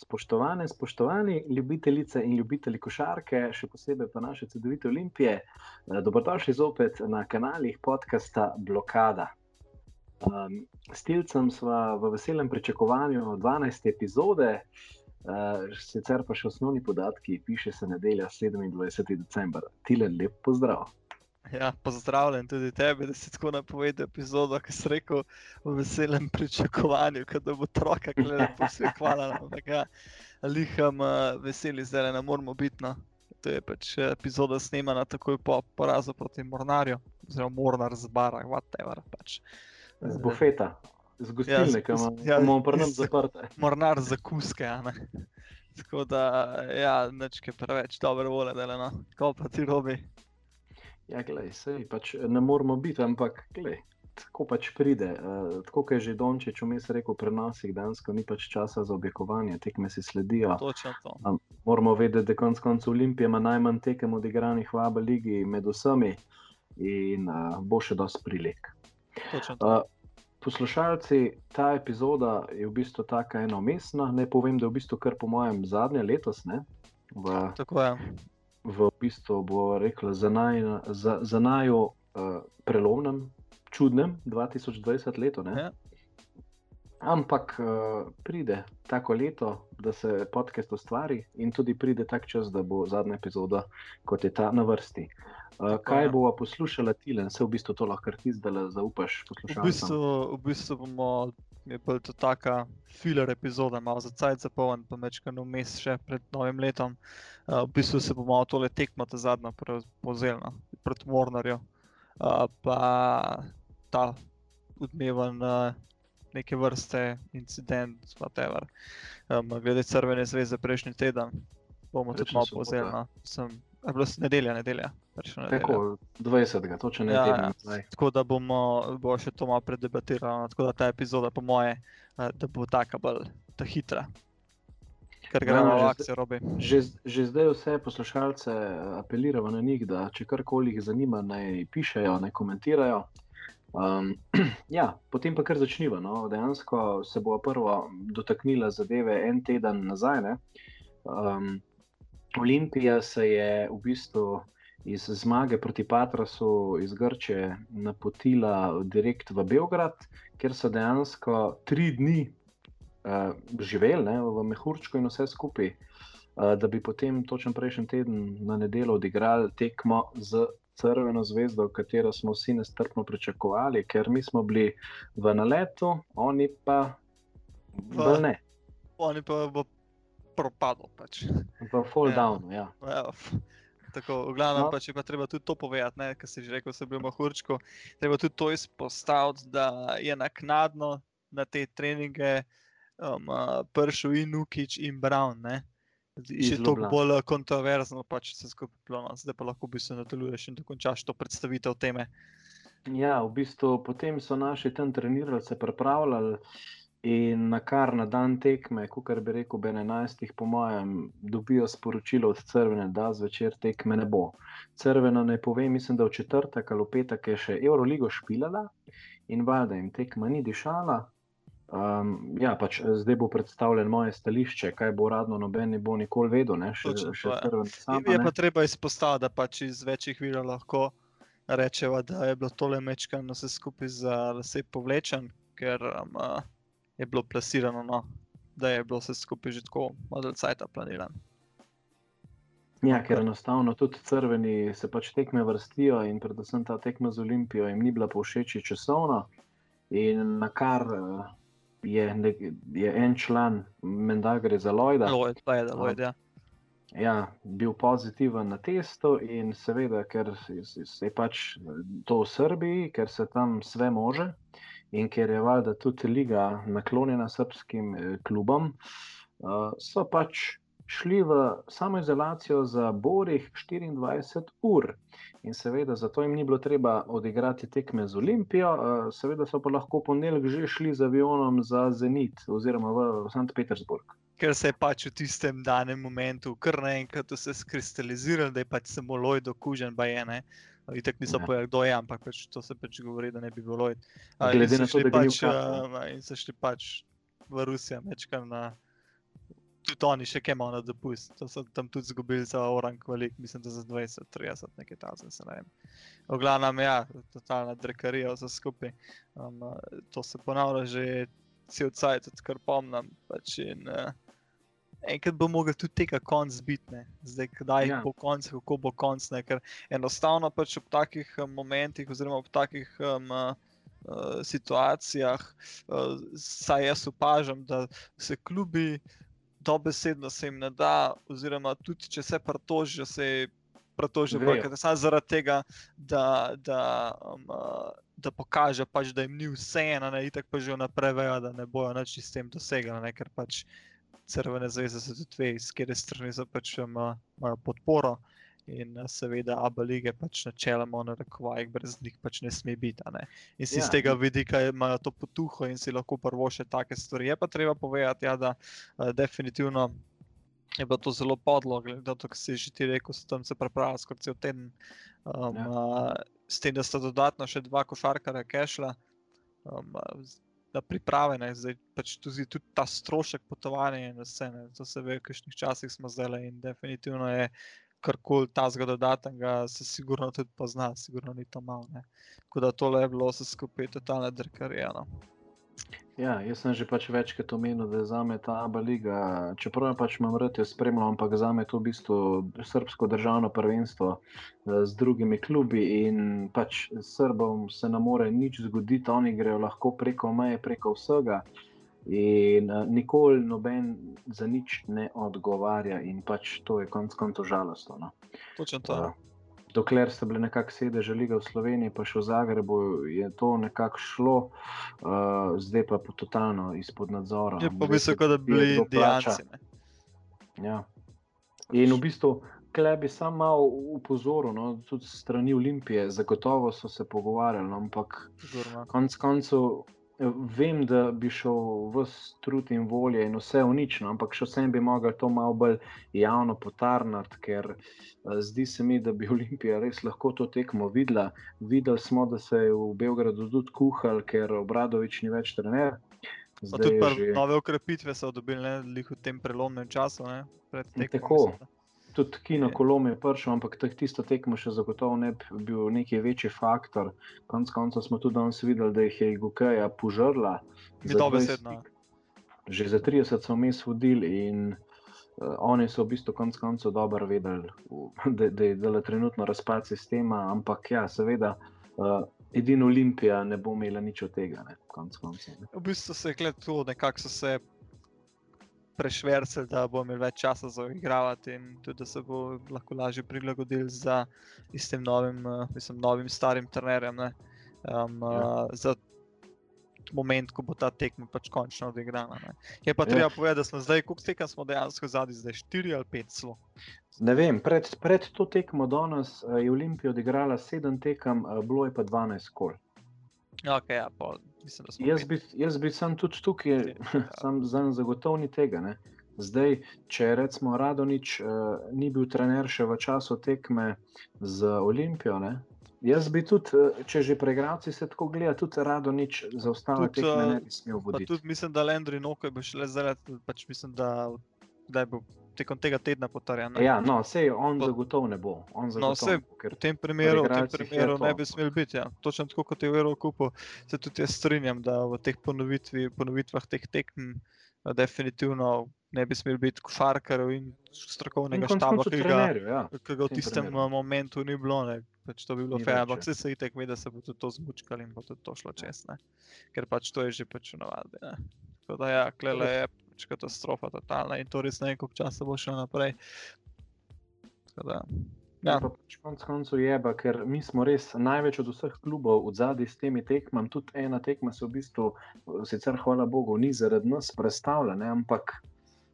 Spoštovane, spoštovani ljubitelice in ljubitelji košarke, še posebej pa naše CD-vite Olimpije, eh, dobrodošli zopet na kanalih podcasta Blokada. Um, s Tilcem smo v veselem pričakovanju 12. epizode, uh, sicer pa še osnovni podatki, piše se nedelja 27. december. Tile, lep pozdrav. Ja, pozdravljen tudi tebi, da si tako napovedal epizodo, ki si rekel v veselem pričakovanju, da bo troka gledal vse. Hvala nam, da ga liham veseli, zdaj ne moramo biti. No. To je pač epizoda snemana takoj po porazu proti Mornarju, oziroma Mornar z bara, whatever. Pač. Z bufeta, z gostilne, ki ja, imamo prnem zaprte. Mornar za kuske, a ne. Tako da, ja, nečke preveč dobre vole, da le no, ko pa ti robi. Ja, gledaj, sej, pač ne moramo biti, ampak gledaj, tako pač pride. Uh, tako kot je že Dončič vmes rekel, prenosih danes, ni pač časa za objekovanje, tekme si sledijo. Um, moramo vedeti, da konec koncev Olimpije ima najmanj tekem odigranih v Abu Leiji med vsemi in uh, bo še dosti prilik. Uh, poslušalci, ta epizoda je v bistvu tako enomestna. Naj povem, da je v bistvu kar po mojem zadnje letos. Ne, v, tako je v bistvu bo rekla za, naj, za, za najo uh, prelomnem, čudnem 2020 leto. Ja. Ampak uh, pride tako leto, da se podcast ustvari, in tudi pride tak čas, da bo zadnja epizoda, kot je ta na vrsti. Uh, kaj ja. bo poslušala Tilen, se v bistvu to lahko ti zdaj zaupaš? V bistvu, v bistvu bomo je bila to taka filler epizoda, malo za cajt zapolnjen, pa večkrat vmes še pred novim letom. Uh, v bistvu se bomo tole tekmo ta zadnja povzelna proti Mornarju. Uh, pa ta odmeven uh, neke vrste incident, whatever. Um, glede Crvene zveze prejšnji teden, bomo tudi malo povzelna. Je bilo nedelja, nedelja. Tako, 20. točno ne ja, ja. Tako da bomo bo še to malo predebatirali. No, tako da ta epizoda, po moje, eh, da bo taka bolj ta hitra. Ker gremo v akcijo, robi. Že, že zdaj vse poslušalce eh, apeliramo na njih, da če karkoli jih zanima, naj pišejo, naj komentirajo. Um, ja, potem pa kar začniva. No. Dejansko se bo prvo dotaknila zadeve en teden nazaj. Um, Olimpija se je v bistvu iz zmage proti Patrasu iz Grče napotila direkt v Beograd, kjer so dejansko tri dni uh, živeli ne, v Mehurčku in vse skupaj, uh, da bi potem točno prejšnji teden na nedeljo odigrali tekmo z. Crveno zvezdo, katero smo vsi nestrpno pričakovali, ker mi smo bili v naletu, oni pa v, v ne. Oni pa v propadlo. Pač. V fall ja. down. Ja. Ja. Tako, v glavnem, no. pa, če pa treba tudi to povedati, kar si že rekel, se bomo hurčko. Treba tudi to izpostaviti, da je naknadno na te treninge um, prišel in Nukič in Brown. Ne? Še to bolj kontroverzno, pa če se skupaj plono, zdaj pa lahko bi se nadaljuješ in dokončaš to predstavitev teme. Ja, v bistvu potem so naši tam trenirali, se pripravljali. In na kar na dan tekme, kot bi rekel, B 11, po mojem, dobijo sporočilo od Crvene, da zvečer tekme ne bo. Crvena ne pove, mislim, da v četrtek ali petek je še Euroligo špilala in valjda jim tekma ni dišala. Um, ja, pač zdaj bo predstavljen moje stališče, kaj bo uradno, noben ne bo nikoli vedel. Ne, še, še sama, je pa treba izpostaviti, da pač iz večjih virov lahko rečemo, da je bilo tole mečkano vse skupaj za vse povlečen. Ker, um, je bilo plasirano, no, da je bilo vse skupaj že tako, model cajt planiran. Ja, ker enostavno tudi crveni se pač tekme vrstijo in predvsem ta tekma z Olimpijo jim ni bila povšeči časovno. In na kar eh, je, je en član, menda gre za Lloyda. Lloyd, Lloyd, Lloyd, ja. Ja, bil pozitiven na testu, in seveda, ker je pač to v Srbiji, ker se tam vse može, in ker je valjda tudi liga naklonjena srpskim eh, klubom, uh, so pač šli v samoizolacijo za borih 24 ur. In seveda, zato jim ni bilo treba odigrati tekme z Olimpijo, uh, seveda so pa lahko ponedeljek že šli z avionom za Zenit oziroma v, St. Petersburg. Ker se je pač v tistem danem momentu kar naenkrat vse skristaliziralo, da je pač samo loj dokužen, pa je ne. Itek niso ja. povedali, kdo je, ampak pač to se pač govori, da ne bi bilo. Glede na to, da pač, uh, in se šli pač v Rusijo, mečkam na tudi oni še kaj imajo na dopust. To so tam tudi izgubili za orang kvalik, mislim, da za 20, 30, nekaj tasem se ne vem. V glavnem, ja, totalna drekarija vse skupaj. Um, to se ponavlja že cel cajt, tudi kar pomnim. Pač in, uh, enkrat bo mogel tudi tega konc biti, zdaj kdaj ja. bo konc, kako bo konc. Ne? Ker enostavno pač ob takih um, momentih, oziroma ob takih um, uh, situacijah, uh, saj jaz opažam, da se klubi dobesedno se jim ne da, oziroma tudi če se pritožijo, se pritožijo samo zaradi tega, da, da, um, da pokaže, pač, da jim ni vseeno, in tako pa že vnaprej vejo, da ne bojo nič s tem dosegli, ker pač crvene zveze so tudi dve, iz kjer strani so pač imajo podporo. In seveda, abu lige pač načeloma, na rekovajih, brez njih pač ne sme biti. Ne? In si ja. z tega vidika imajo to potuho in si lahko prvo še take stvari. Je pa treba povedati, ja, da uh, definitivno je bilo to zelo podlo, glede na to, kar si že ti rekel, so tam se pripravljali skoraj cel teden. Um, ja. uh, s tem, da sta dodatno še dva košarkara kešla. Um, Da priprave, ne, zdaj pač tudi, tudi ta strošek potovanja in vse. Ne, to se ve, v kakšnih časih smo zdaj in definitivno je kar koli ta zgodba dodatnega, se sigurno tudi pozna, sigurno ni to malo. Tako da tole je bilo vse skupaj totalno drkarijano. Ja, jaz sem že pač večkrat omenil, da je za me ta Abu Leiga, čeprav pač imam rad jo spremljal, ampak za me je to v bistvu srpsko državno prvenstvo eh, z drugimi klubi in pač Srbom se ne more nič zgoditi, oni grejo lahko preko meje, preko vsega. In uh, nikoli noben za nič ne odgovarja, in pač to je konec koncev žalostno. No. Točno to. Uh, dokler so bile nekako sedeže lige v Sloveniji, pa še v Zagrebu, je to nekako šlo, uh, zdaj pa je totalno izpod nadzora. Je pa mislim, da bi bili diaci. Ja. In v bistvu. Klej bi sam malo upozoril, no, tudi strani Olimpije, zagotovo so se pogovarjali, no, ampak konec koncev vem, da bi šel v strud in volje in vse unično, ampak še vsem bi mogel to malo bolj javno potarnati, ker uh, zdi se mi, da bi Olimpija res lahko to tekmo videla. Videli smo, da se je v Beogradu tudi kuhal, ker Obradovič ni več trener. Tudi že... nove ukrepitve so dobili v tem prelomnem času. Ne, Tako. Mislim, tudi kino kolom je prišel, ampak tisto tekmo še zagotovo ne bi bil neki večji faktor. Konec koncev smo tudi danes videli, da jih je Gukeja požrla. Že za 30 so mi svodili in uh, oni so v bistvu konec koncev dobro vedeli, da, da je zdaj trenutno razpad sistema, ampak ja, seveda. Uh, Edino Olimpija ne bo imela nič od tega, ne, konc koncev. V bistvu se je gledalo, nekako so se prešvercel, da bo imel več časa za igravati in tudi, da se bo lahko lažje prilagodil za istim novim, uh, mislim, novim starim trenerjem. Um, ja. uh, za moment, ko bo ta tekma pač končno odigrana. Ne. Je pa ja. treba povedati, da smo zdaj, koliko tekem smo dejansko zadnji, zdaj 4 ali 5 slo. Ne vem, pred, pred to tekmo danes je Olimpija odigrala 7 tekem, bilo je pa 12 kol. Okay, ja, pol, mislim, jaz, bi, jaz bi sam tudi tukaj, ja. sam zagotovni tega. Ne. Zdaj, če rečemo, Radonič uh, ni bil trener še v času tekme z Olimpijo. Ne. Jaz bi tudi, eh, če že pregravci se tako gleda, tudi Radonič za ostale tud, tekme ne bi smel voditi. Tudi mislim, da Lendri Noko je bil šele zdaj, pač mislim, da, da je bil tekom tega tedna potrjen. Ja, no, vse on pa, zagotovo ne bo. No, vse, v tem primeru, v tem primeru ne bi smel biti. Ja. Točno tako kot je v Evropi, se tudi jaz strinjam, da v teh ponovitvah teh tekm definitivno ne bi smel biti košarkarjev in strokovnega in štaba, ki ga, ja, ki ga v tistem primeru. momentu ni bilo. Ne. Pač to bi bilo fajn, ampak vse se itek ve, da se bo to zmučkalo in bo to šlo čez. Ne. Ker pač to je že pač navadi. Tako da ja, klele je pač katastrofa, totalna in to res ne vem, koliko časa bo šlo naprej. Da, ja. ja pač konc koncev je, ba, ker mi smo res največ od vseh klubov v zadnji s temi tekmami. Tudi ena tekma se v bistvu, sicer hvala Bogu, ni zaradi nas predstavljena, ampak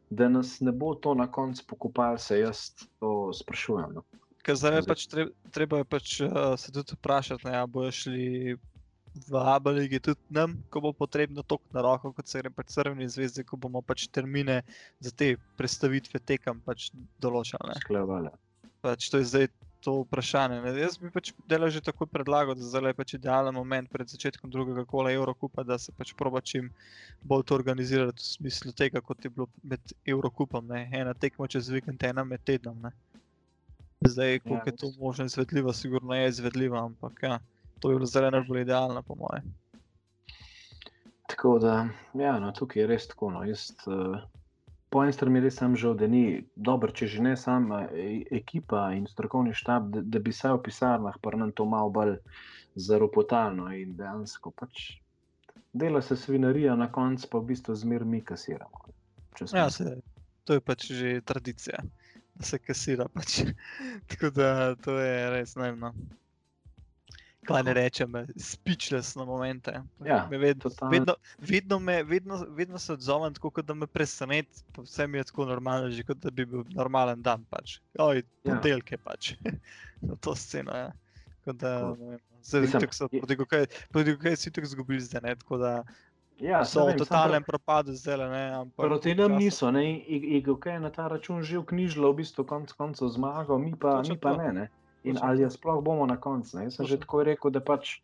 da nas ne bo to na koncu pokopalo, se jaz to sprašujem. No. Zdaj je pač treba, treba je pač, uh, se tudi vprašati, ja, bojo šli v Abeligi tudi nam, ko bo potrebno tok na roko, kot se gre pač crveni zvezdi, ko bomo pač termine za te predstavitve tekem pač določali. Sklepale. Pač to je zdaj to vprašanje. Ne. Jaz bi pač delal že tako predlagal, da zdaj je pač idealen moment pred začetkom drugega kola Evrokupa, da se pač proba čim bolj to organizirati v smislu tega, kot je bilo med Evrokupom. Ne. Ena tekma čez vikend, ena med tednom. Ne. Zdaj, koliko ja, je to možno izvedljivo, sigurno je izvedljivo, ampak ja, to je bilo zelo najbolj idealno, po mojem. Tako da, ja, no, tukaj je res tako. No. Jaz, uh, po eni strani res sem žal, da ni dobro, če že ne sama e, ekipa in strokovni štab, da, da bi se v pisarnah nam to malo bolj zaropotalno in dejansko pač dela se svinarija, na koncu pa v bistvu zmer mi kasiramo. Ja, se, to je pač že tradicija, da se kasira. Pač. Tako da to je res najmo kaj ne rečem, speechless na momente. Ja, vedno, vedno, vedno, me, vedno, vedno se odzovem tako, da me preseneti, vse mi je tako normalno, že kot da bi bil normalen dan. Pač. Oj, ja. podelke pač na to sceno. Ja. Zdaj so tudi kaj si tako izgubili, zdaj ne. Ja, so v totalnem propadu zdaj. Proti nam niso, IGK je na ta račun že vknjižilo, v bistvu konc koncev zmagal, mi pa, mi pa ne. ne. In ali jo sploh bomo na koncu. Jaz sem že tako rekel, da pač,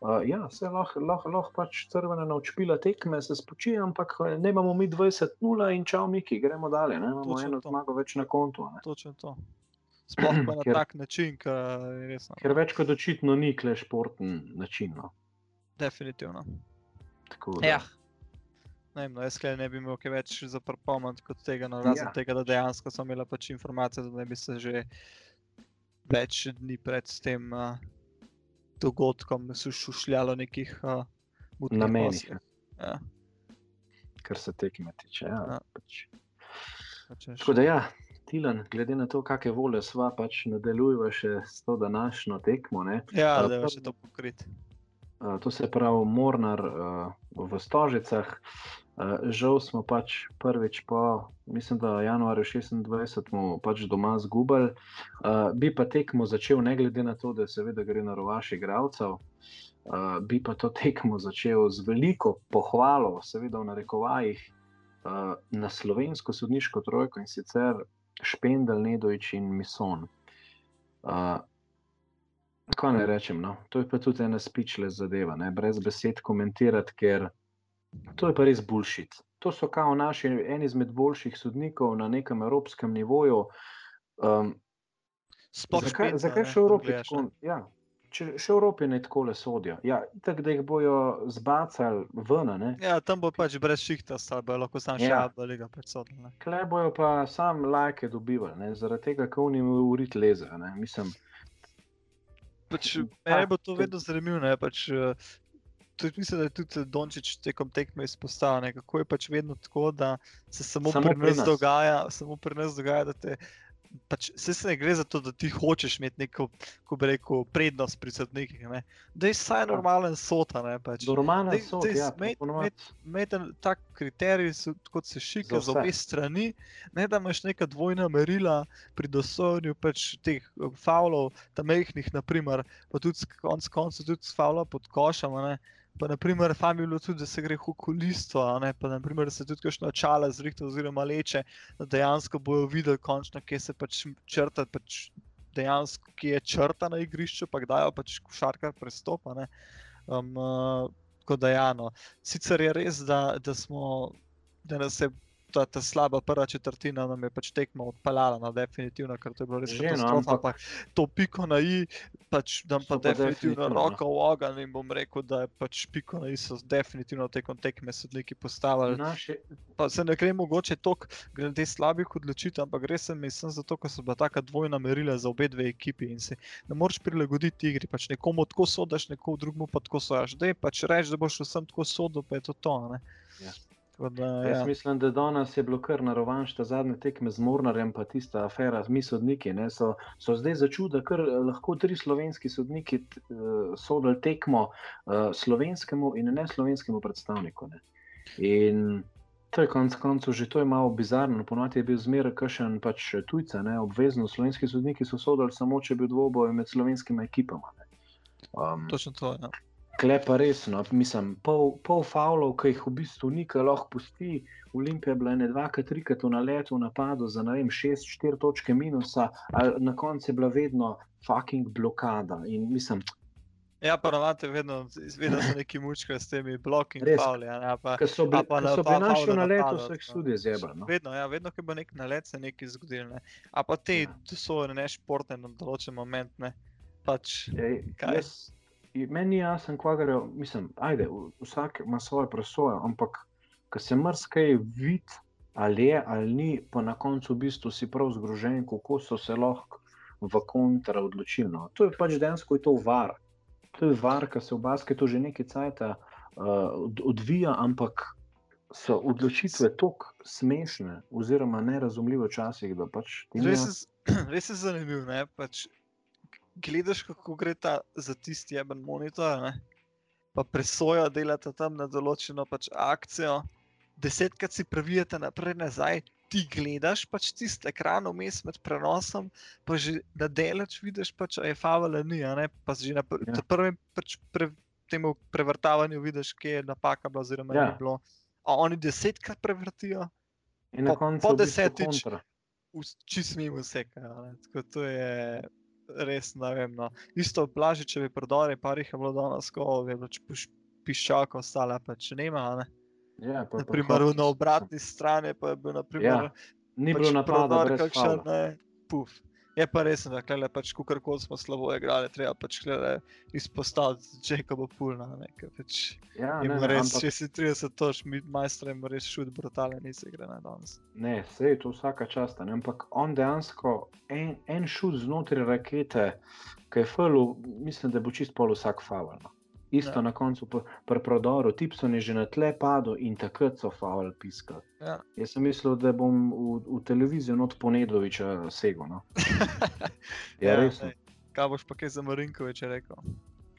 uh, ja, se lahko lah, lah pač crvena naučila tekme, se spočije, ampak eh, ne imamo mi 20-0 in čau, Miki, gremo dalje. Ne imamo eno zmago več na kontu. Točno to. Sploh pa na ker, tak način, ki je res. Ker več kot očitno ni kle športen način. No. Definitivno. Ja. Ne, no, jaz ne bi imel več za prpoment kot tega, no, razen ja. tega, da dejansko sem imel pač informacije, da ne bi se že več dni pred tem uh, dogodkom se šušljalo nekih uh, namenih. Ja. Kar se tekme tiče. Ja, ja. Pač. Tako da, ja, Tilan, glede na to, kakšne vole sva, pač nadaljujeva še s to današnjo tekmo. Ne? Ja, da je še to pokrit. Uh, to se pravi, Mornar uh, v Stožicah. Žal smo pač prvič po, mislim, da januarju 26. pač doma zgubili. Uh, bi pa tekmo začel, ne glede na to, da seveda gre na rovaši igravcev, uh, bi pa to tekmo začel z veliko pohvalo, seveda v narekovajih, uh, na slovensko sodniško trojko in sicer Špendel, Nedojč in Mison. Uh, Kaj naj rečem? No? To je pa tudi ena spičle zadeva, ne? brez besed komentirati, ker. To je pa res bulšit. To so kao naši, eni izmed boljših sodnikov na nekem evropskem nivoju. Um, zakaj, zakaj še v Evropi tako? Ja, če še v Evropi ne tako le sodijo. Ja, tako da jih bojo zbacali ven. Ne? Ja, tam bo pač brez šihta, bo lahko sam še ja. ali ga predsodili. Kle bojo pa sam lajke dobivali, ne? zaradi tega, ker oni urit leze. Mislim. Pač, meni bo to vedno zanimivo. Pač, tudi mislim, da je tudi Dončić tekom tekme izpostavljen, kako je pač vedno tako, da se samo, samo pri nas dogaja, samo pri nas dogaja, da te. Pač, se ne gre za to, da ti hočeš imeti neko, ko bi rekel, prednost pri sodnikih. Da je vsaj normalen sota. Pač. Normalen sota. Ja, Imeti tak kriterij, kot se šika za obe strani, ne da imaš neka dvojna merila pri dosojanju pač teh eh, faulov, tam mehkih, naprimer, pa tudi konc koncev tudi faula pod košama. Pa, naprimer, fajn bi bilo tudi, da se gre v okolistvo, pa naprimer, da se tudi kakšno očala zrihta oziroma leče, da dejansko bojo videli končno, kje se pač črta, pač dejansko, kje je črta na igrišču, pa kdaj jo pač košarkar prestopa. Um, uh, da, ja, no. Sicer je res, da, da smo, da nas je ta, ta slaba prva četrtina nam je pač tekmo odpeljala, no, definitivno, ker to je bilo res zelo no, ampak to piko na i, pač da pa definitivno no. roko v ogen in bom rekel, da je pač piko na i so definitivno tekom tekme sodniki postavili. Naši... Pa se ne gre mogoče tok glede slabih odločitev, ampak res sem mislim zato, ker so bila taka dvojna merila za obe dve ekipi in se ne moreš prilagoditi igri, pač nekomu tako sodaš, nekomu drugemu pa tako sodaš. Dej pač reči, da boš vsem tako sodel, pa je to to, ne? Ja. Da, Jaz ja. mislim, da danes je bilo kar na rovanš ta zadnja tekme z Mornarjem, pa tista afera, mi sodniki. So, so zdaj začuda, ker eh, lahko tri slovenski sodniki uh, sodel tekmo uh, slovenskemu in ne slovenskemu predstavniku. Ne. In to je konec koncev že to je malo bizarno. Ponovadi je bil zmeraj kašen pač tujca, ne. obvezno slovenski sodniki so sodeli samo, če bi dvoboj med slovenskimi ekipama. Um, Točno to. Ja. Klepa resno, mislim, pol, pol faulov, ki jih v bistvu nikaj lahko pusti. Olimpija je bila ne dvakrat, trikrat v naletu, v napadu za ne vem, šest, štiri točke minusa, na koncu je bila vedno fucking blokada. In mislim, Ja, pa navadi vedno, vedno so neki mučki s temi bloki in fauli. Ja, Ker so bili, pa, so bili naši na letu, so jih tudi zebra. No? Vedno, ja, vedno, ko bo nek nalet, se nekaj zgodil. Ne? A pa te ja. so ne športne na določen moment. Ne? Pač, Ej, jaz, meni je jasno, kva gre, mislim, ajde, vsak ima svoje presoje, ampak ko se mrskaj vidi, ali je ali ni, pa na koncu v bistvu si prav zgrožen, kako so se lahko v kontra odločili. No? To je pač densko, je to var to je var, ki se v basketu že nekaj časa uh, odvija, ampak so odločitve tako smešne, oziroma nerazumljive včasih. Pač res, res je zanimivo. Pač, gledaš, kako gre ta za tisti jeben monitor, ne? pa presoja delati tam na določeno pač akcijo. Desetkrat si pravijete naprej, nazaj, ti gledaš pač tisti ekran vmes med prenosom, pa že na delač vidiš, pač, je favala ni, pa že na pr ja. prvem pač pre temu prevrtavanju vidiš, kje je napaka bila, oziroma ja. ni bilo. A oni desetkrat prevrtijo, in na koncu po desetič, čist mimo vse. To je. Res ne vem. No. Isto plaži, če bi prodali, pa jih je bilo danes, ko je bilo piščako, ostale pa če nema. Ne. Ja, pa, naprimer, pa, na obratni strani pa je bil naprimer, ja, ni pač bilo napada, kakšen ne, puf. Je pa res, da je pač, kar koli smo slabo igrali, treba pač izpostaviti Jacoba Pulna. Pač, ja, ne, res, ampak... Če si 30 toč, mi majstri ima res šut, brutalen, nisi gre na danes. Ne, vse je to vsaka čast, ampak on dejansko en, en šut znotraj rakete, ki je fulu, mislim, da bo čist pol vsak favalno isto ja. na koncu pri prodoru, Tipson je že na tle padel in takrat so faul piskali. Ja. Jaz sem mislil, da bom v, v televizijo od Ponedoviča segel. No. ja, res. Kaj boš pa kaj za Marinkovič rekel?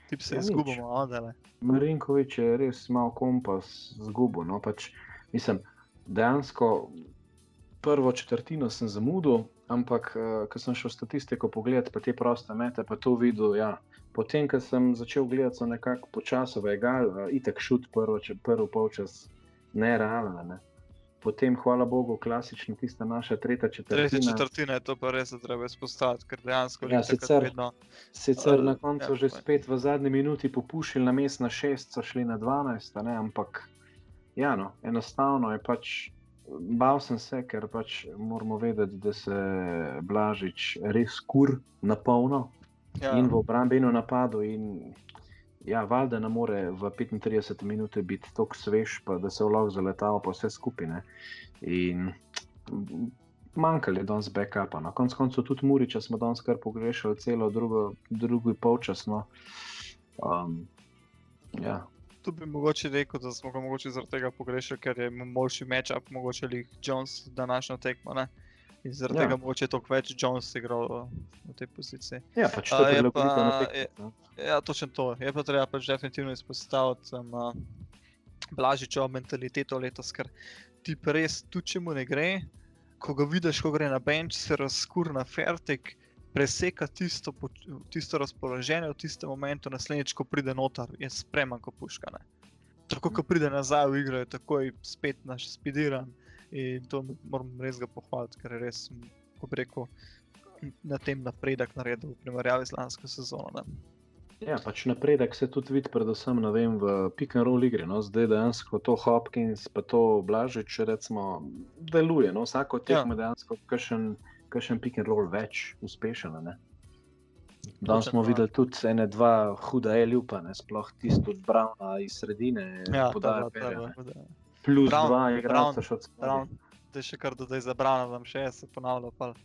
Tip se ja, izgubil, odele. Marinkovič je res mal kompas zgubil. No, pač, mislim, dejansko prvo četrtino sem zamudil, ampak uh, ko sem šel statistiko pogledati, pa te proste mete, pa to videl, ja, Potem, ko sem začel gledati, so nekako počasno, egal, itek šut, prvo, če prvi polčas, nerealno. Ne. Potem, hvala Bogu, klasični, tista naša tretja četrtina. Tretja četrtina je to, pa res treba izpostaviti, ker dejansko ja, sicer, vedno, sicer uh, na koncu ja, že spet v zadnji minuti popušili na mest na šest, so šli na dvanajst, ampak ja, no, enostavno je pač. Bal sem se, ker pač moramo vedeti, da se Blažič res kur na polno, ja. in v obrambi in v napadu. In, ja, valjda ne more v 35 minutah biti tako svež, pa, da se lahko zaletel, pa vse skupine. In manjkali je danes backupa. Na koncu koncev tudi Muriča smo danes kar pogrešali, celo drugo, drugi polčas. No. Um, ja. Tu bi mogoče rekel, da smo ga mogoče zaradi tega pogrešali, ker je boljši meč-up, mogoče ali Jones današnjo tekmo. Ne? In zaradi ja. tega mogoče toliko več Jones igral v tej poziciji. Ja, pač to je na tekmi. No. Ja, točno to. Je pa treba pač definitivno izpostaviti um, blažičo mentaliteto letos, ker ti pa res tu, če mu ne gre, ko ga vidiš, ko gre na bench, se razkur na fertik, preseka tisto, tisto razpoloženje v tistem momentu, naslednjič, ko pride notar, je spreman, ko puška. Ne. Tako, ko pride nazaj v igro, je takoj spet naš spidiran. In to moram res ga pohvaliti, ker je res, ko bi rekel, na tem napredek naredil v primerjavi z lansko sezono. Ne? Ja, pač napredek se tudi vidi, predvsem vem, v pick-and-roll igri. No? Zdaj dejansko to Hopkins, pa to Blažič, recimo, deluje. No? Vsako tekmo ja. dejansko kakšen pick-and-roll več uspešen. Danes smo videli tudi ene, dva huda eljupa, sploh tisto od Brauna iz sredine. Ja, podaja, da, da, da plus Brown, dva, igralca še od spodaj. Da je še kar dodaj za Brown, da še se ponavlja. Pal.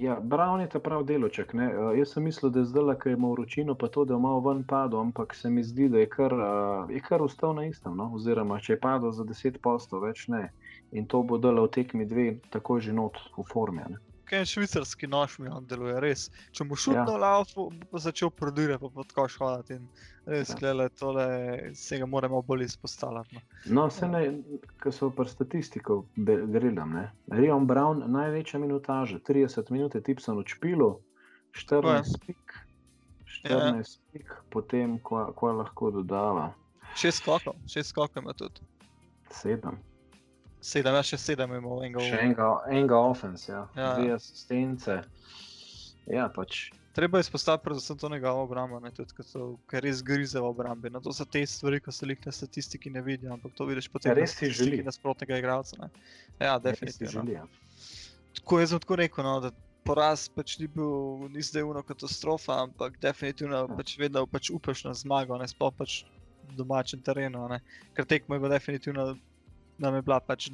Ja, Brown je ta prav deloček. Ne? Uh, jaz sem mislil, da je zdaj, ker ima vročino, pa to, da je malo ven padel, ampak se mi zdi, da je kar, uh, je kar ustal na istem. No? Oziroma, če je padel za 10 postov, več ne. In to bo delo v tekmi dve, tako že not v formi. Ne? Kaj švicarski nož mi on deluje, res. Če mu šutno ja. laufu, bo začel prodirati, pa bo tako šhoditi. Res, ja. gledaj, tole se ga moramo bolj izpostavljati. No, no se ne, ko so pa statistiko gledam, ne. Rion Brown, največja minutaža, 30 minut je tipsan v špilu, 14 pik. 14 pik, potem ko, ko lahko dodava Šest skokov, šest skokov ima tudi. 7. Sedem, ja, še sedem imamo enega Še enega, enega offense, ja. Ja. dve asistence. Ja, pač. Treba je izpostaviti predvsem to njegovo obrambo, ne, tudi, ker so ker res grize v obrambi. No, to so te stvari, ko se jih na statistiki ne vidijo, ampak to vidiš potem Ja, res statistiki želi. nasprotnega igralca. Ne. Ja, definitivno. želi, ja. Tako jaz sem tako rekel, no, da poraz pač ni bil, ni zdaj uno katastrofa, ampak definitivno Ja. pač vedno pač upaš na zmago, ne sploh pač domačem terenu. Ne. Ker tekmo je bila definitivno, nam je bila pač,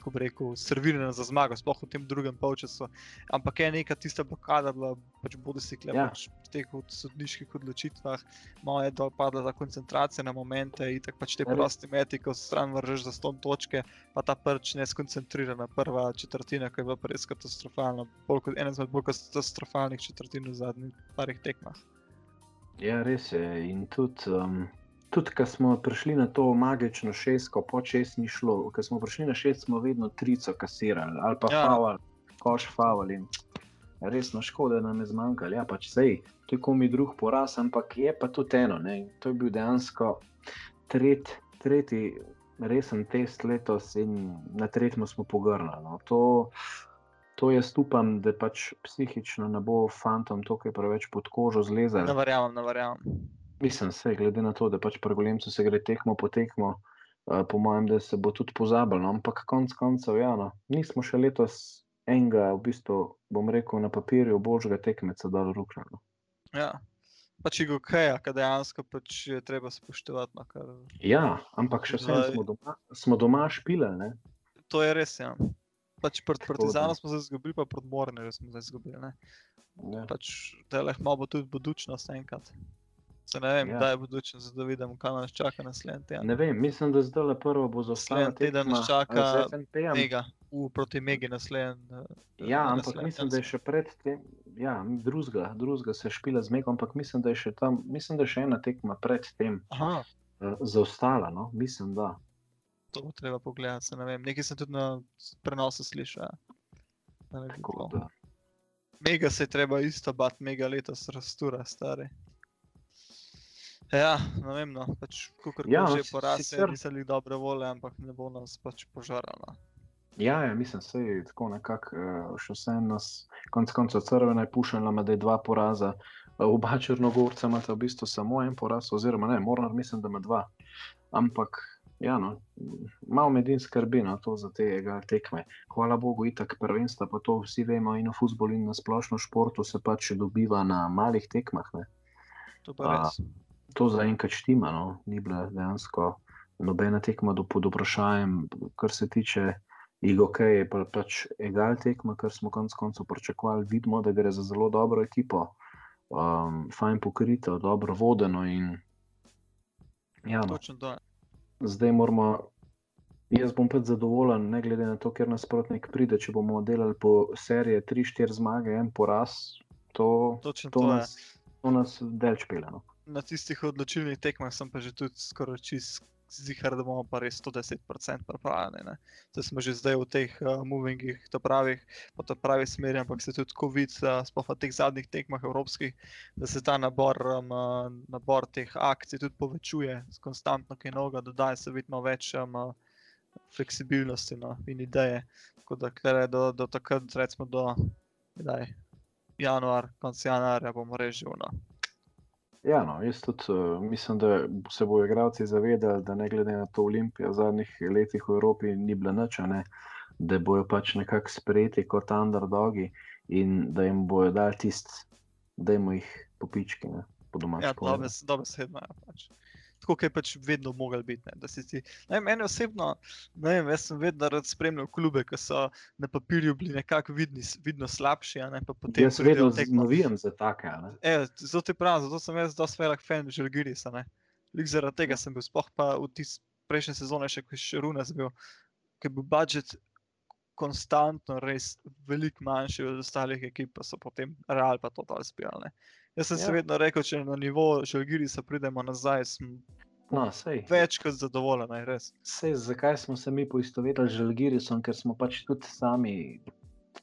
ko bi rekel, servirana za zmago, sploh v tem drugem polčasu. Ampak je neka tista blokada bila, pač bodi si kle, Ja. pač teh od sodniških odločitvah, malo je dol padla ta koncentracija na momente in tako pač te Ja, prosti meti, ko stran vržeš za ston točke, pa ta prč neskoncentrirana prva četrtina, ki je bila res katastrofalna. Bolj ena izmed bolj katastrofalnih četrtin v zadnjih parih tekmah. Ja, res je. In tudi, um, tudi ko smo prišli na to magično šestko, po šest ni šlo. Ko smo prišli na šest, smo vedno trico kasirali, ali pa Ja. faul, koš faul. Resno škoda, da nam je zmanjkalo. Ja, pač sej, to je komi drug poraz, ampak je pa tudi eno. Ne? To je bil dejansko tret, tretji resen test letos in na tretjem smo pogrnili. No. To, to jaz upam, da pač psihično ne bo fantom to, kar je preveč pod kožo zlezel. Ne verjamem, ne verjamem. Mislim, vse glede na to, da pač pri Golemcu se gre tekmo po tekmo, uh, po mojem, da se bo tudi pozabilo. No? Ampak konec koncev, ja, no, nismo še letos enega, v bistvu, bom rekel, na papirju božjega tekmeca dal rukno. No. Ja. Pač je ok, ker dejansko pač je treba spoštovati. No, kar... Ja, ampak še Zdaj- smo doma, smo doma špilali. Ne? To je res. Ja. Pač pred Partizanom smo zdaj izgubili, pa pred Mornerjem smo zdaj izgubili. Ne? Ja. Pač da malo bo tudi budučnost enkrat. Se ne vem, Ja. kdaj je budučnost, da vidimo, kaj nas čaka naslednji teden. Ne vem, mislim, da zdaj le prvo bo zostala Naslednji teden nas čaka eh. Mega, v proti Megi naslednji. eh, Ja, ampak naslednji mislim, da je še pred tem, ja, drugega, drugega se špila z Megom, ampak mislim, da je še tam, mislim, da je še ena tekma pred tem Aha, uh, zaostala, no, mislim, da. to bo treba pogledati, se ne vem. Nekaj sem tudi na prenosu slišal. ja. Mega se je treba isto bat, mega letos rastura, stari. Ja, ne vem, no, pač kako Ja, no, že poraz, sicer- niso bili dobre volje, ampak ne bo nas pač požaralo. Ja, ja, mislim, da je tako nekako uh, še vse nas, konec koncev, crvena je pušila, da je dva poraza. Uh, oba črnogorca imata v bistvu samo en poraz, oziroma ne, moram mislim, da ima dva. Ampak, ja, no, malo med in skrbi na to za tega tekme. Hvala Bogu, itak prvenstva, pa to vsi vemo, in v futbolu, in na splošno športu se pač dobiva na malih tekmah. Ne. To pa A, res. To zaenkrat štima, no. ni bila dejansko nobena tekma do pod vprašanjem, kar se tiče IGOK, je pa pač egal tekma, kar smo konec koncev pričakovali. Vidimo, da gre za zelo dobro ekipo, um, fajn pokrito, dobro vodeno in ja, no, Točno zdaj moramo. Jaz bom pač zadovoljen, ne glede na to, ker nasprotnik pride. Če bomo delali po seriji 3-4 zmage, en poraz, to, Točno to, to nas, to nas delč pele. No. Na tistih odločilnih tekmah sem pa že tudi skoraj čist zihar, da bomo pa res 110% pripravljeni. Zdaj smo že zdaj v teh uh, movingih, to pravih, po to pravi smeri, ampak se tudi COVID, uh, sploh v teh zadnjih tekmah evropskih, da se ta nabor, um, nabor teh akcij tudi povečuje, s konstantno kaj novega dodaja, se vidimo več um, fleksibilnosti no, in ideje. Tako da kar je do, do takrat, recimo do kdaj, januar, konc januarja bomo režili. No. Ja, no, jaz tudi uh, mislim, da se bodo igralci zavedali, da ne glede na to Olimpijo v zadnjih letih v Evropi ni bila nič, ne, da bojo pač nekako sprejeti kot underdogi in da jim bojo dali tisti, da jim jih popički, ne, po domačem. Ja, dobesedno je pač. Tako kot je pač vedno mogel biti. Ne, ti, ne meni osebno, ne vem, jaz sem vedno rad spremljal klube, ki so na papirju bili nekako vidni, vidno slabši, ne. Jaz pridejo vedno navijam za take. E, zato ti pravim, zato sem jaz dosti velik fan Žalgirisa. zaradi tega sem bil, sploh pa v tisti prejšnji sezoni, še ko je še Runas bil, ker je bil budžet konstantno res veliko manjši od ostalih ekip, pa so potem Real pa to dal spijali. Jaz sem ja. se vedno rekel, če na nivo Žalgirisa pridemo nazaj, sem No, sej. več kot zadovoljen, res. Sej, zakaj smo se mi poistovetili z Žalgirisom, ker smo pač tudi sami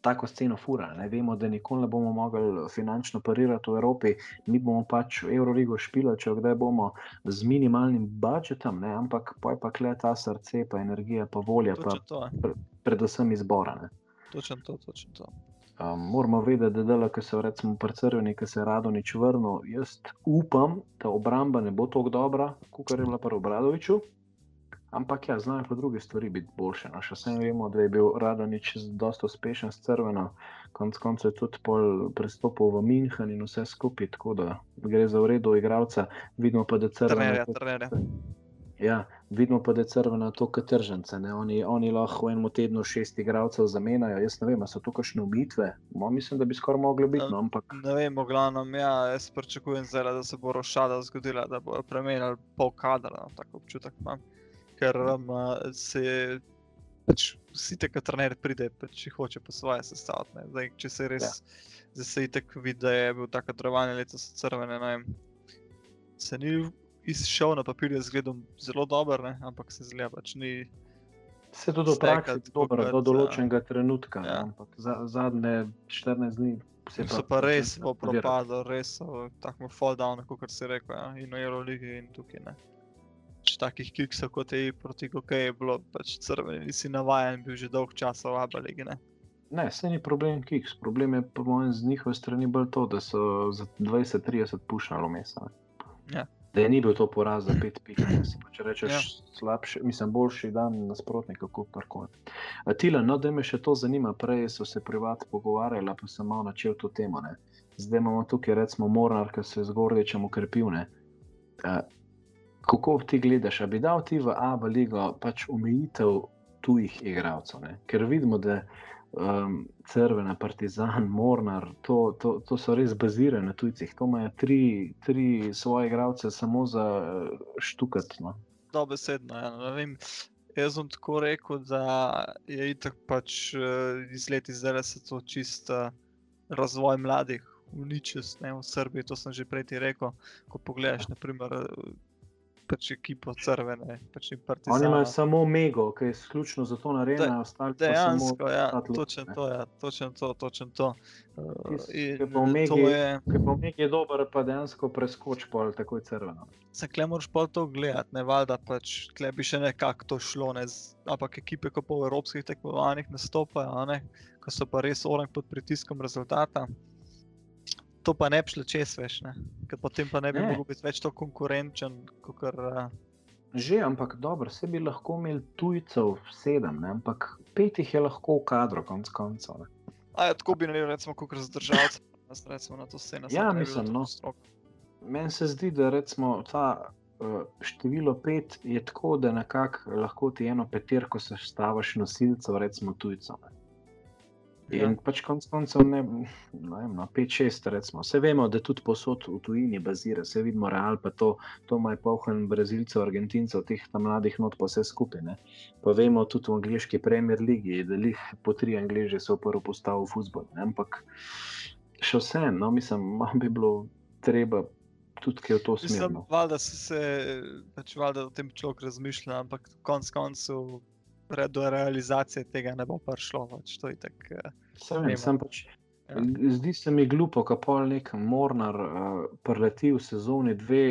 tako sceno fura. Ne? Vemo, da nikoli ne bomo mogli finančno parirati v Evropi, mi bomo pač Euroligo špili, če kdaj bomo z minimalnim budžetom, ne? ampak pa je pa kle ta srce, pa energija, pa volja, pa pre, predvsem izbora. Ne? Točno to, točno to. Um, moramo vedeti, da dela, ki se recimo prcrveni, ki se rado nič vrno. Jaz upam, da obramba ne bo tako dobra, kot je bila pri Obradoviču. Ampak ja, znajo pa druge stvari biti boljše. No, še vsem vemo, da je bil Radonič dosta uspešen s crveno, konec koncev je tudi pol pristopil v München in vse skupaj, tako da gre za uredu igralca. Vidimo pa, da crvena. Ja, vidimo pa, da je crvena to kot tržence. Oni, oni lahko v enem tednu šest igralcev zamenjajo. Jaz ne vem, so to kakšne umitve. No, mislim, da bi skoraj mogli biti. No, ampak... Ne vem, glavno, ja, jaz pričakujem zelo, da se bo rošada zgodila, da bo premenili pol kadra. No, tako občutek imam. Ker um, se pač, vsi te, ki trener pride, pač hoče po svoje sestaviti. Zdaj, če se res, ja. zdaj se itek vidi, da je bil tako drevanje leto so crvene, ne vem. Se ni izšel na papirju, zgleda zelo dober, ne? ampak se zgleda pač ni. Se tudi v praksi dobro, do določenega ja. trenutka, ja. ampak za, zadnje 14 dni se. So pa res po propadu, res so tako fall down, kot se reče, ja? in v Euroligi in tukaj ne. Če takih kiksov kot je proti GOK je bilo, pač crveni, nisi navajen, bil že dolg časa v Abaligi. Ne, ne se ni problem kiks, problem je po mojem z njihove strani bolj to, da so za 20-30 pušali mesa. Ja da ni bil to poraz za pet pik. Če rečeš, ja. slabši, mislim, boljši dan nasprotnika, kot karkoli. Tila, no, da me še to zanima, prej so se privat pogovarjali, pa sem malo načel to temo. Ne. Zdaj imamo tukaj, recimo, Mornar, ki se je zgornječem ukrepil. Ne. Kako ti gledaš, da bi dal ti v Abu Leibu pač omejitev tujih igralcev? Ker vidimo, da um, Crvena, Partizan, Mornar, to, to, to so res bazirane na tujcih. To imajo tri, tri svoje igralce samo za uh, štukat. No. Dobesedno. Ja. Jaz sem tako rekel, da je itak pač uh, iz leta zdaj se to čista razvoj mladih. Uničil sem v Srbiji, to sem že prej rekel. Ko pogledaš, naprimer, pač ekipo crvene. Pač Oni imajo samo mego, ki je izključno za to narejen, da ostali pa dejansko, ja, točno to, ja, točno to, točno to. Če pa omegi je dober, pa dejansko preskoč pol takoj crveno. Se kle moraš pa to gledati, ne valjda pač, kle bi še nekako to šlo, ne, ampak ekipe, ko po evropskih tekmovanjih nastopajo, ne, ko so pa res orang pod pritiskom rezultata to pa ne bi šlo čez, veš, ne? ker potem pa ne bi ne. mogel biti več tako konkurenčen. Kar, uh... Že, ampak dobro, se bi lahko imel tujcev sedem, ne? ampak pet jih je lahko v kadru, konc koncev. Ja, tako bi naredil, recimo, kot zdržalce, recimo na to sceno. Ja, mislim, no. Meni se zdi, da recimo ta. Uh, število pet je tako, da nekako lahko ti eno peterko seštavaš nosilcev, recimo tujcev. Ja. In ja. pač konec koncev, ne, ne vem, no, 5-6, recimo. Vse vemo, da tudi posod v tujini bazira, vse vidimo, real, pa to, to ima pohod Brazilcev, Argentincev, teh tam mladih not, pa vse skupaj. Ne. Pa vemo tudi v angliški premier ligi, da jih po tri angliže so prvo postavili v futbol. Ampak še vse, no, mislim, malo bi bilo treba. Tudi, ki je to smisel. Valjda se, se pač, valjda o tem človek razmišlja, ampak konec koncev do realizacije tega ne bo prišlo. Pač, tak, uh, sem pač, ja. Zdi se mi glupo, kako pol nek mornar uh, preleti v sezoni dve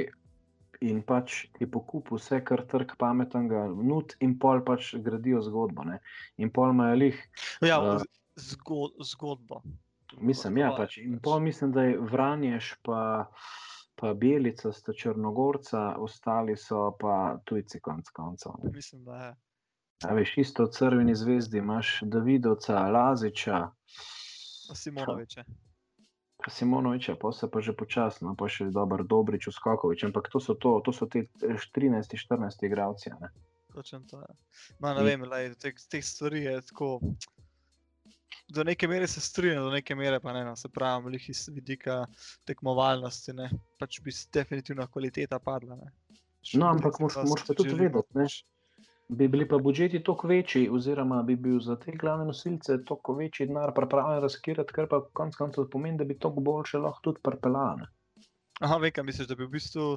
in pač je pokupil vse, kar trg pametnega, nud in pol pač gradijo zgodbo. Ne? In pol imajo lih. Ja, uh, zgo, zgodbo. Mislim, ja, pač. In pol mislim, da je vranješ pa. Pa Belica, sta Črnogorca, ostali so pa tujci, konc koncev. Mislim, da je. A veš, isto v crveni zvezdi imaš Davidovca, Laziča. Simonoviča. Simonoviča, pa se pa že počasno, pa še dober, Dobrič, Skokovič, ampak to so, to, to so te 13-14 igralci. Točno to je. Ma, ne vem, lej, te, te stvari je tako. Do neke mere se strinjam, do neke mere pa ne, no, se pravi, iz vidika tekmovalnosti, ne, pač bi definitivno kvaliteta padla. Ne. No, ampak moraš pa tudi vedeti, bi bili pa budžeti toliko večji, oziroma bi bil za te glavne nosilce toliko večji denar pripravljen razkirati, kar pa konec koncev pomeni, da bi to boljše lahko tudi pripeljane. Aha, veš, kaj misliš, da bi v bistvu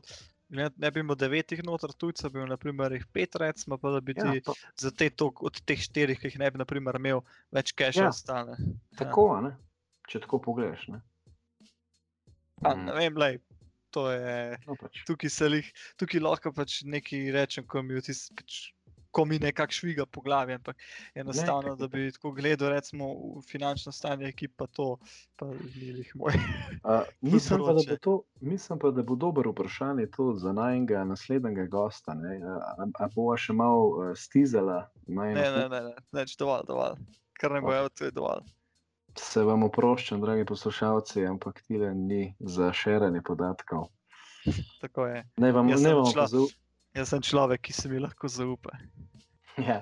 Ne, ne bi imel devetih noter tujcev, bi imel naprimer jih pet, recimo, pa da bi Ja, ti to, za te tok, od teh štirih, ki jih ne bi naprimer, imel, več keša Ja. ostane. tako, a ne? če tako pogledaš. Ne? Ja. Mm. Ne vem, lej, to je. No, pač. Tukaj, lih, tukaj lahko pač nekaj rečem, ko mi, vtis, pač, ko mi nekako šviga po glavi, ampak enostavno, da bi tako gledal, recimo, finančno stanje ekipa, to pa ni lih moj. Uh, mislim, pa, bo to, mislim pa, da bo dober vprašanje to za najnega naslednjega gosta. ne. A, a, a bova še malo uh, stizala? Ne, ne, ne, ne, neč dovolj, dovolj. Kar ne bo, Ok. okay. to je dovolj. Se vam oproščam, dragi poslušalci, ampak tile ni za širjenje podatkov. Tako je. Ne vam, Jaz ne vam pa zau, Jaz sem človek, ki se mi lahko zaupa. ja,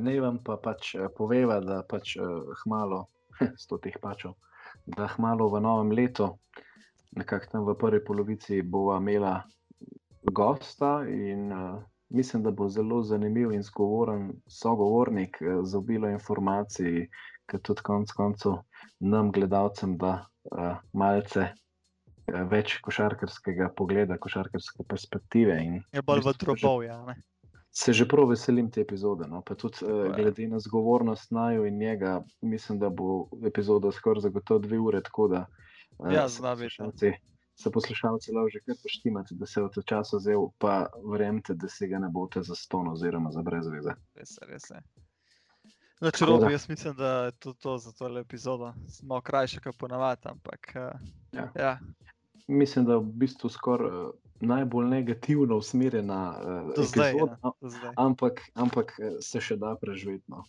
ne vam pa pač eh, poveva, da pač uh, hmalo, sto teh pačov, da hmalo v novem letu, nekako tam v prvi polovici, bova imela gosta in uh, mislim, da bo zelo zanimiv in zgovoren sogovornik uh, z obilo informacij, ki tudi konec koncev nam, gledalcem, da uh, malce več košarkarskega pogleda, košarkarske perspektive. In Je bolj v drobov, ja. Ne? Se že prav veselim te epizode. No? Pa tudi uh, glede na zgovornost naju in njega, mislim, da bo epizoda skoraj zagotovo dve ure. Tako da uh, Ja, zna biti, poslušalci, se poslušalci lahko že kar poštimate, da se je od časa vzel, pa verjemite, da se ga ne boste za ston oziroma za brez veze. Res res je. No, če robi, jaz mislim, da je to, to za tole epizodo. Malo krajše, kot ponavadi, ampak Ja. ja, Mislim, da je v bistvu skoraj uh, najbolj negativno usmerjena uh, zdaj. epizoda, Ja, ampak, ampak eh, se še da preživeti. No.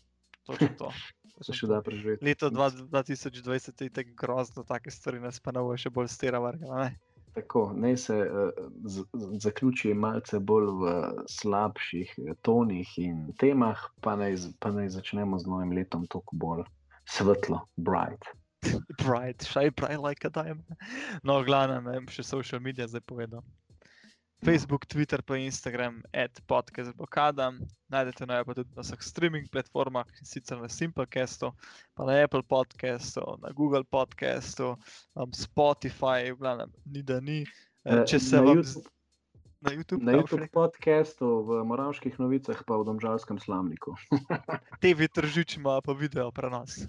Točno to. Se še da preživeti. Leto dva- 2020 je tako grozno, take stvari nas pa ne bo še bolj stera vrgala. ne. Tako, naj se z, zaključi malce bolj v slabših eh, tonih in temah, pa naj, pa naj začnemo z novim letom toliko bolj svetlo, bright. Bright, shine bright like a diamond. No, glavno, ne vem, še social media zdaj povedal. Facebook, Twitter, pa Instagram, ad podcast blokada. Najdete naj pa tudi na vseh streaming platformah, in sicer na Simplecastu, pa na Apple podcastu, na Google podcastu, um, Spotify, v glavnem, ni da ni. Eh, Eh, Če se na vam na YouTube, Na YouTube rekel? podkastu, v Moravskih novicah, pa v Domžalskem slamniku. TV tržič ima pa video prenos.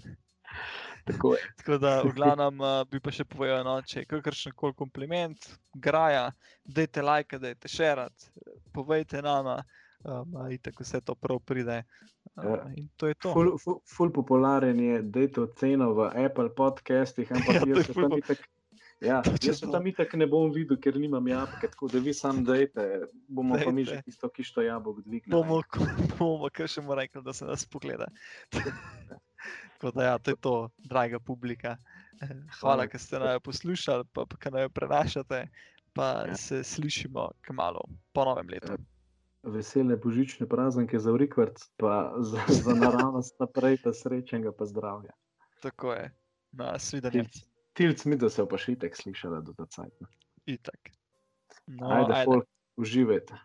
Tako je. Tako da, v glavnem, uh, bi pa še povedal, no, če je kakršen koli kompliment, graja, dajte like, dajte šerat, povejte nama, um, in tako vse to prav pride. Uh, in to je to. Ful, ful, ful popularen je, dajte oceno v Apple podcastih, ampak Ja, to je jaz se ful tam. Ja, jaz se to. tam itak ne bom videl, ker nimam jabolka, tako da vi sam dajte, bomo pa mi že tisto kišto jabolk dvignili. Bomo, bomo kar še mu rekli, da se nas pogleda. Tako da, ja, to je to, draga publika. Hvala, ker ste naj poslušali, pa ker naj prenašate. Pa Ja. se slišimo kmalo, po novem letu. Vesele božične praznike za Urikvart, pa za, za naravnost naprej, pa srečnega, pa zdravja. Tako je. Na svidenje. Tilc, tilc mi, da se pa še itek slišala do ta cajt. Itak. No, Ajde, ajde. folk, uživajte.